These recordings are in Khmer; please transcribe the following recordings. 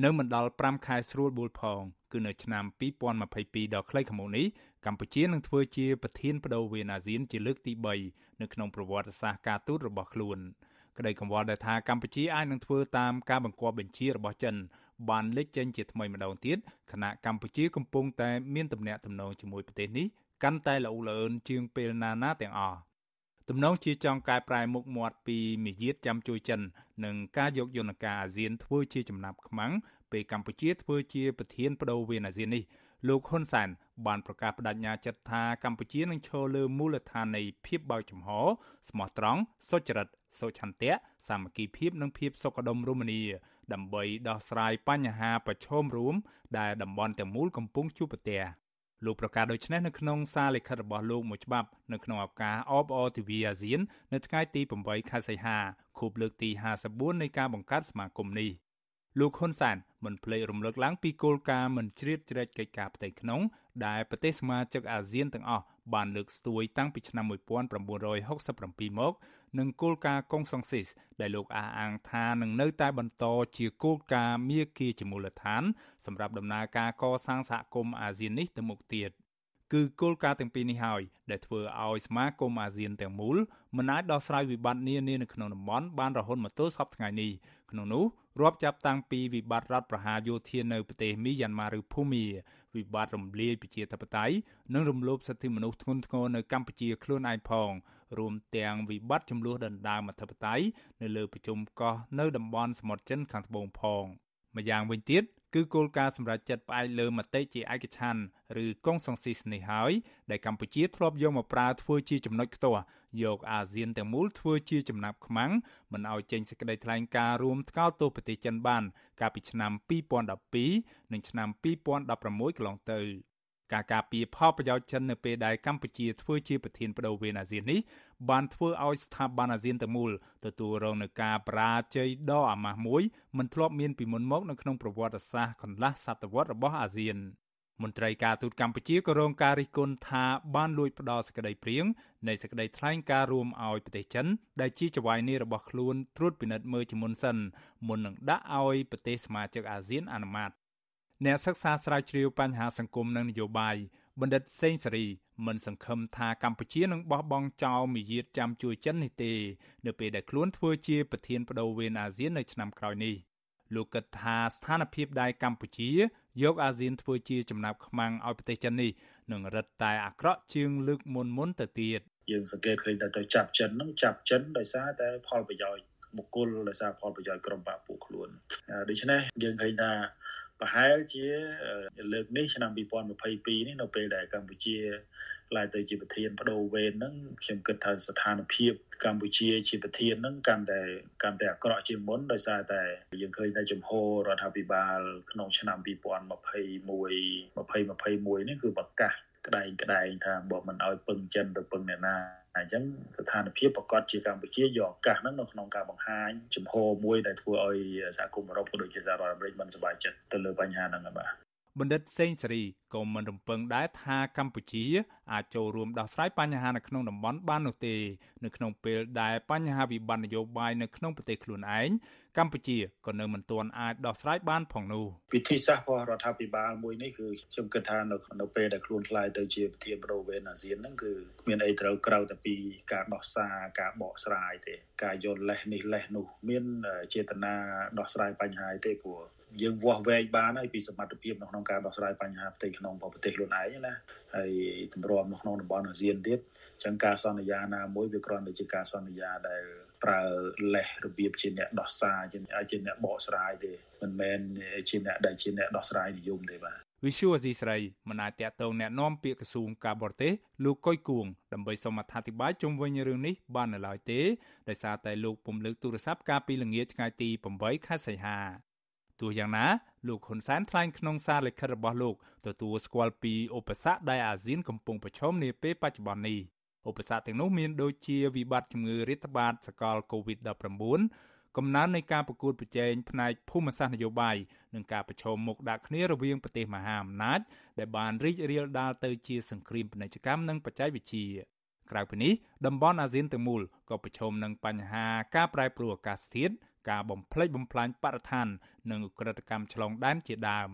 នៅមិនដល់5ខែស្រួលបួលផង គឺនៅឆ្នាំ2022ដល់ខ្លីខាងមុខនេះកម្ពុជានឹងធ្វើជាប្រធានបដូវវេនអាស៊ានជាលើកទី3នៅក្នុងប្រវត្តិសាស្ត្រការទូតរបស់ខ្លួនក្តីកង្វល់ដែលថាកម្ពុជាអាចនឹងធ្វើតាមការបង្គាប់បញ្ជារបស់ចិនបានលេចចេញជាថ្មីម្ដងទៀតខណៈកម្ពុជាកំពុងតែមានទំនាក់ទំនងជាមួយប្រទេសនេះកាន់តែល្អលឿនជាងពេលណាណាទាំងអស់ ទំនងជាចង់កែប្រែមុខមាត់ពីមាយាទចាំជួយចិននិងការយកយន្តការអាស៊ានធ្វើជាចំណាប់ខ្មាំងពេលកម្ពុជាធ្វើជាប្រធានបដូវវេនអាស៊ាននេះលោកហ៊ុនសែនបានប្រកាសបដិញ្ញាចិត្តថាកម្ពុជានឹងឈរលើមូលដ្ឋាននៃភាពបើកចំហស្មោះត្រង់សុចរិតសុឆន្ទៈសាមគ្គីភាពនិងភាពសុខដុមរមនា ដើម្បីដោះស្រាយបញ្ហាប្រឈមរួមដែលតំបន់ទាំងមូលកំពុងជួបប្រទះ លោកប្រកាសដូច្នេះនៅក្នុងសារលិខិតរបស់លោកមួយច្បាប់នៅក្នុងឱកាសអបអរទិវាអាស៊ាន នៅថ្ងៃទី8ខែសីហាខួបលើកទី54នៃការបង្កើតសមាគមនេះ លោកហ៊ុនសែនមិនភ្លេចរំលឹកឡើងពីគោលការណ៍មិនជ្រៀតជ្រែកកិច្ចការផ្ទៃក្នុង ដែលប្រទេសសមាជិកអាស៊ានទាំងអស់បានលើកស្ទួយតាំងពីឆ្នាំ1967មកនិងគោលការណ៍កុងសុងស៊ីសដែលលោកអះអាងថានឹងនៅតែបន្តជាគោលការណ៍មាគ៌ាជាមូលដ្ឋានសម្រាប់ដំណើរការកសាងសហគមន៍អាស៊ាននេះទៅមុខទៀត គឺគោលការណ៍ទាំងពីរនេះហើយដែលធ្វើឲ្យសមាគមអាស៊ានទាំងមូលមិនអាចដោះស្រាយវិបត្តិនានានៅក្នុងតំបន់បានរហូតមកទល់សពថ្ងៃនេះក្នុងនោះរាប់ចាប់តាំងពីវិបត្តិរដ្ឋប្រហារយោធានៅប្រទេសមីយ៉ាន់ម៉ាឬភូមាវិបត្តិរំលាយប្រជាធិបតេយ្យនិងរំលោភសិទ្ធិមនុស្សធ្ងន់ធ្ងរនៅកម្ពុជាខ្លួនឯងផងរួមទាំងវិបត្តិចំនួនដណ្ដើមអធិបតេយ្យនៅលើប្រជុំកោះនៅតំបន់សមុទ្រចិនខាងត្បូងផងម្យ៉ាងវិញទៀត គឺគោលការណ៍សម្រាប់ចិត្តផ្អែកលើមតិជាឯកច្ឆន្ទឬកុងសង្ស៊ីសនេះហើយដែលកម្ពុជាធ្លាប់យកមកប្រើធ្វើជាចំណុចខ្ទាស់យកអាស៊ានទាំងមូលធ្វើជាចំណាប់ខ្មាំងមិនឲ្យចេញសេចក្តីថ្លែងការណ៍រួមថ្កោលទោសប្រទេសចិនបាន កាលពីឆ្នាំ2012និងឆ្នាំ2016កន្លងទៅ ការការពារផលប្រយោជន៍ចិននៅពេលដែលកម្ពុជាធ្វើជាប្រធានបដូវវេនអាស៊ាននេះបានធ្វើឲ្យស្ថាប័នអាស៊ានទាំងមូលទទួលរងនឹងការបរាជ័យដ៏អាម៉ាស់មួយមិនធ្លាប់មានពីមុនមកនៅក្នុងប្រវត្តិសាស្ត្រកន្លះសតវត្សរបស់អាស៊ានមន្ត្រីការទូតកម្ពុជាក៏រងការរិះគន់ថាបានលួចផ្ដោតសេចក្តីព្រៀងនៃសេចក្តីថ្លែងការណ៍រួមឲ្យប្រទេសចិនដែលជាចៅហ្វាយនីរបស់ខ្លួនត្រួតពិនិត្យមើលជាមុនសិនមុននឹងដាក់ឲ្យប្រទេសសមាជិកអាស៊ានអនុម័ត អ្នកសិក្សាស្រាវជ្រាវបញ្ហាសង្គមនិងនយោបាយបណ្ឌិតសេងសេរីមិនសង្ឃឹមថាកម្ពុជានឹងបោះបង់ចោលមាយាទចាំជួយចិននេះទេ នៅពេលដែលខ្លួនធ្វើជាប្រធានបដូវវេនអាស៊ាននៅឆ្នាំក្រោយនេះលោកគិតថាស្ថានភាពដែលកម្ពុជាយកអាស៊ានធ្វើជាចំណាប់ខ្មាំងឲ្យប្រទេសចិននេះនឹងរឹតតែអាក្រក់ជាងលើកមុនមុនទៅទៀតយើងសង្កេតឃើញថាទៅចាប់ចិនហ្នឹងចាប់ចិនដោយសារតែផលប្រយោជន៍បុគ្គលដោយសារផលប្រយោជន៍ក្រុមបាក់ពួកខ្លួនដូច្នេះយើងឃើញថា ប្រហែលជាលើកនេះឆ្នាំ2022នេះនៅពេលដែលកម្ពុជាខ្លាយទៅជាប្រធានបដូវវេនហ្នឹងខ្ញុំគិតថាស្ថានភាពកម្ពុជាជាប្រធានហ្នឹងកាន់តែកាន់តែអាក្រក់ជាងមុនដោយសារតែយើងឃើញថាជំហររដ្ឋាភិបាលក្នុងឆ្នាំ2021 2021នេះគឺប្រកាសក្តែងក្តែងថាបើមិនឲ្យពឹងចិនទៅពឹងអ្នកណា អញ្ចឹងស្ថានភាពប្រកាសជាកម្ពុជាយកឱកាសហ្នឹងនៅក្នុងការបង្ហាញជំហរមួយដែលធ្វើឲ្យសហគមន៍អឺរ៉ុបក៏ដូចជាសហរដ្ឋអាមេរិកមិនសប្បាយចិត្តទៅលើបញ្ហាហ្នឹងបាទ បណ្ឌិតសេងសេរីក៏មិនរំពឹងដែរថាកម្ពុជាអាចចូលរួមដោះស្រាយបញ្ហានៅក្នុងតំបន់បាននោះទេ នៅក្នុងពេលដែលបញ្ហាវិបត្តិនយោបាយនៅក្នុងប្រទេសខ្លួនឯងកម្ពុជាក៏នៅមិនទាន់អាចដោះស្រាយបានផងនោះវិធីសាស្ត្ររបស់រដ្ឋាភិបាលមួយនេះគឺខ្ញុំគិតថានៅនៅពេលដែលខ្លួនខ្លាយទៅជាប្រធានប្រវេនអាស៊ានហ្នឹងគឺគ្មានអីត្រូវក្រៅតែពីការដោះសារការបកស្រាយទេ ការយល់លេសនេះលេសនោះ មានចេតនាដោះស្រាយបញ្ហាទេព្រោះ យើងវាស់វែងបានហើយពីសមត្ថភាពនៅក្នុងការដោះស្រាយបញ្ហាផ្ទៃក្នុងរបស់ប្រទេសខ្លួនឯងណាហើយទម្រាំនៅក្នុងតំបន់អាស៊ានទៀតចឹងការសន្យាណាមួយវាគ្រាន់តែជាការសន្យាដែលប្រើលេសរបៀបជាអ្នកដោះសារជាជាអ្នកបកស្រាយទេមិនមែនជាអ្នកដែលជាអ្នកដោះស្រាយនិយមទេបាទវិសុវអសីស្រីមិនអាចតាក់ទងแนะនាំពាក្យក្រសួងការបរទេសលោកកុយគួងដើម្បីសូមអធិប្បាយជុំវិញរឿងនេះបាននៅឡើយទេដោយសារតែលោកពុំលើកទូរស័ព្ទកាលពីល្ងាចថ្ងៃទី8ខែសីហា ទោះយ៉ាងណាលោកហ៊ុនសែនថ្លែងក្នុងសារលិខិតរបស់លោកទទួលស្គាល់ពីឧបសគ្គដែលអាស៊ានកំពុងប្រឈមនាពេលបច្ចុប្បន្ននេះឧបសគ្គទាំងនោះមានដូចជាវិបត្តិជំងឺរាតត្បាតសកល COVID-19 កំណើននៃការប្រកួតប្រជែងផ្នែកភូមិសាស្ត្រនយោបាយនិងការប្រឈមមុខដាក់គ្នារវាងប្រទេសមហាអំណាចដែលបានរីករាលដាលទៅជាសង្គ្រាមពាណិជ្ជកម្មនិងបច្ចេកវិទ្យាក្រៅពីនេះតំបន់អាស៊ានទាំងមូលក៏ប្រឈមនឹងបញ្ហាការប្រែប្រួលអាកាសធាតុ ការបំផ្លិចបំផ្លាញបរិស្ថាន និងឧក្រិដ្ឋកម្មឆ្លងដែនជាដើម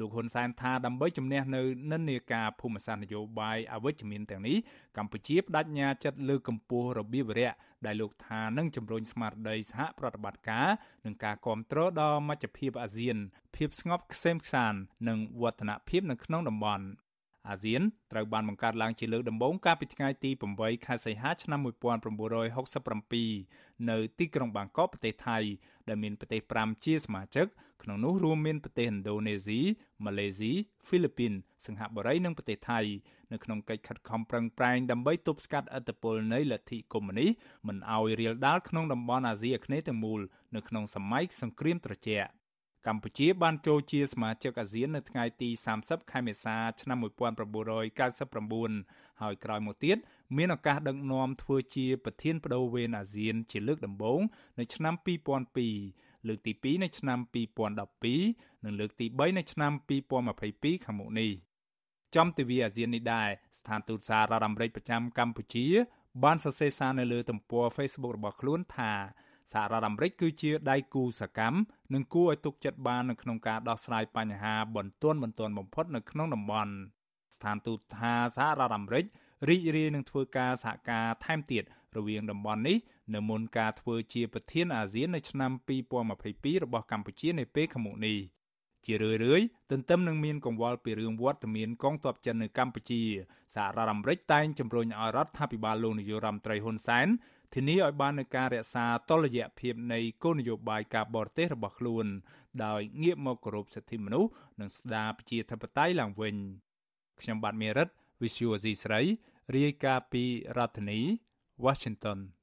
លោកហ៊ុនសែនថាដើម្បីជំនះនៅនិន្នាការភូមិសាស្ត្រនយោបាយអវិជ្ជមានទាំងនេះកម្ពុជាបដិញ្ញាចិត្តលើកកម្ពស់របៀបវរៈដែលលោកថានឹងជំរុញស្មារតីសហប្រតិបត្តិការនិងការគ្រប់គ្រងដល់មជ្ឈភាពអាស៊ានភាពស្ងប់ខ្សែមខ្សាន និងវឌ្ឍនភាពនៅក្នុងតំបន់ អាស៊ានត្រូវបានបង្កើតឡើងជាលើកដំបូងកាលពីថ្ងៃទី8ខែសីហាឆ្នាំ1967នៅទីក្រុងបាងកកប្រទេសថៃដែលមានប្រទេស5ជាសមាជិកក្នុងនោះរួមមានប្រទេសឥណ្ឌូនេស៊ីម៉ាឡេស៊ីហ្វីលីពីនសិង្ហបុរីនិងប្រទេសថៃនៅក្នុងកិច្ចខិតខំប្រឹងប្រែងដើម្បីទប់ស្កាត់ឥទ្ធិពលនៃលទ្ធិកុម្មុយនីសមិនឲ្យរាលដាលក្នុងតំបន់អាស៊ីអាគ្នេយ៍ទាំងមូលនៅក្នុងសម័យសង្គ្រាមត្រជាក់ កម្ពុជាបានចូលជាសមាជិកអាស៊ាននៅថ្ងៃទី30ខែមេសាឆ្នាំ1999ហើយក្រោយមកទៀតមានឱកាសដឹកនាំធ្វើជាប្រធានបដូវវេនអាស៊ានជាលើកដំបូងនៅឆ្នាំ2002លើកទី2នៅឆ្នាំ2012និងលើកទី3នៅឆ្នាំ2022ខាងមុខនេះចំទិវាអាស៊ាននេះដែរស្ថានទូតសហរដ្ឋអាមេរិកប្រចាំកម្ពុជាបានសរសេរសារនៅលើទំព័រ Facebook របស់ខ្លួនថា សហរដ្ឋអាមេរិកគឺជាដៃគូសកម្មនិងគួរឲ្យទុកចិត្តបាននៅក្នុងការដោះស្រាយបញ្ហាបន្ទាន់បន្ទាន់បំផុតនៅក្នុងតំបន់ស្ថានទូតថាសហរដ្ឋអាមេរិករីករាយនឹងធ្វើការសហការថែមទៀតរវាងតំបន់នេះនៅមុនការធ្វើជាប្រធានអាស៊ាននៅឆ្នាំ2022របស់កម្ពុជានៅពេលខាងមុខនេះ ជារឿយៗទន្ទឹមនឹងមានកង្វល់ពីរឿងវត្តមានកងទ័ពចិននៅកម្ពុជាសហរដ្ឋអាមេរិកតែងជំរុញឲ្យរដ្ឋាភិបាលលោកនាយរដ្ឋមន្ត្រីហ៊ុនសែនធានាឲ្យបាននូវការរក្សាតុល្យភាពនៃគោលនយោបាយការបរទេសរបស់ខ្លួន ដោយងាកមកគោរពសិទ្ធិមនុស្សនិងស្ដារប្រជាធិបតេយ្យឡើងវិញខ្ញុំបាទមេរិត Visual C ស្រីរាយការណ៍ពីរដ្ឋធានី Washington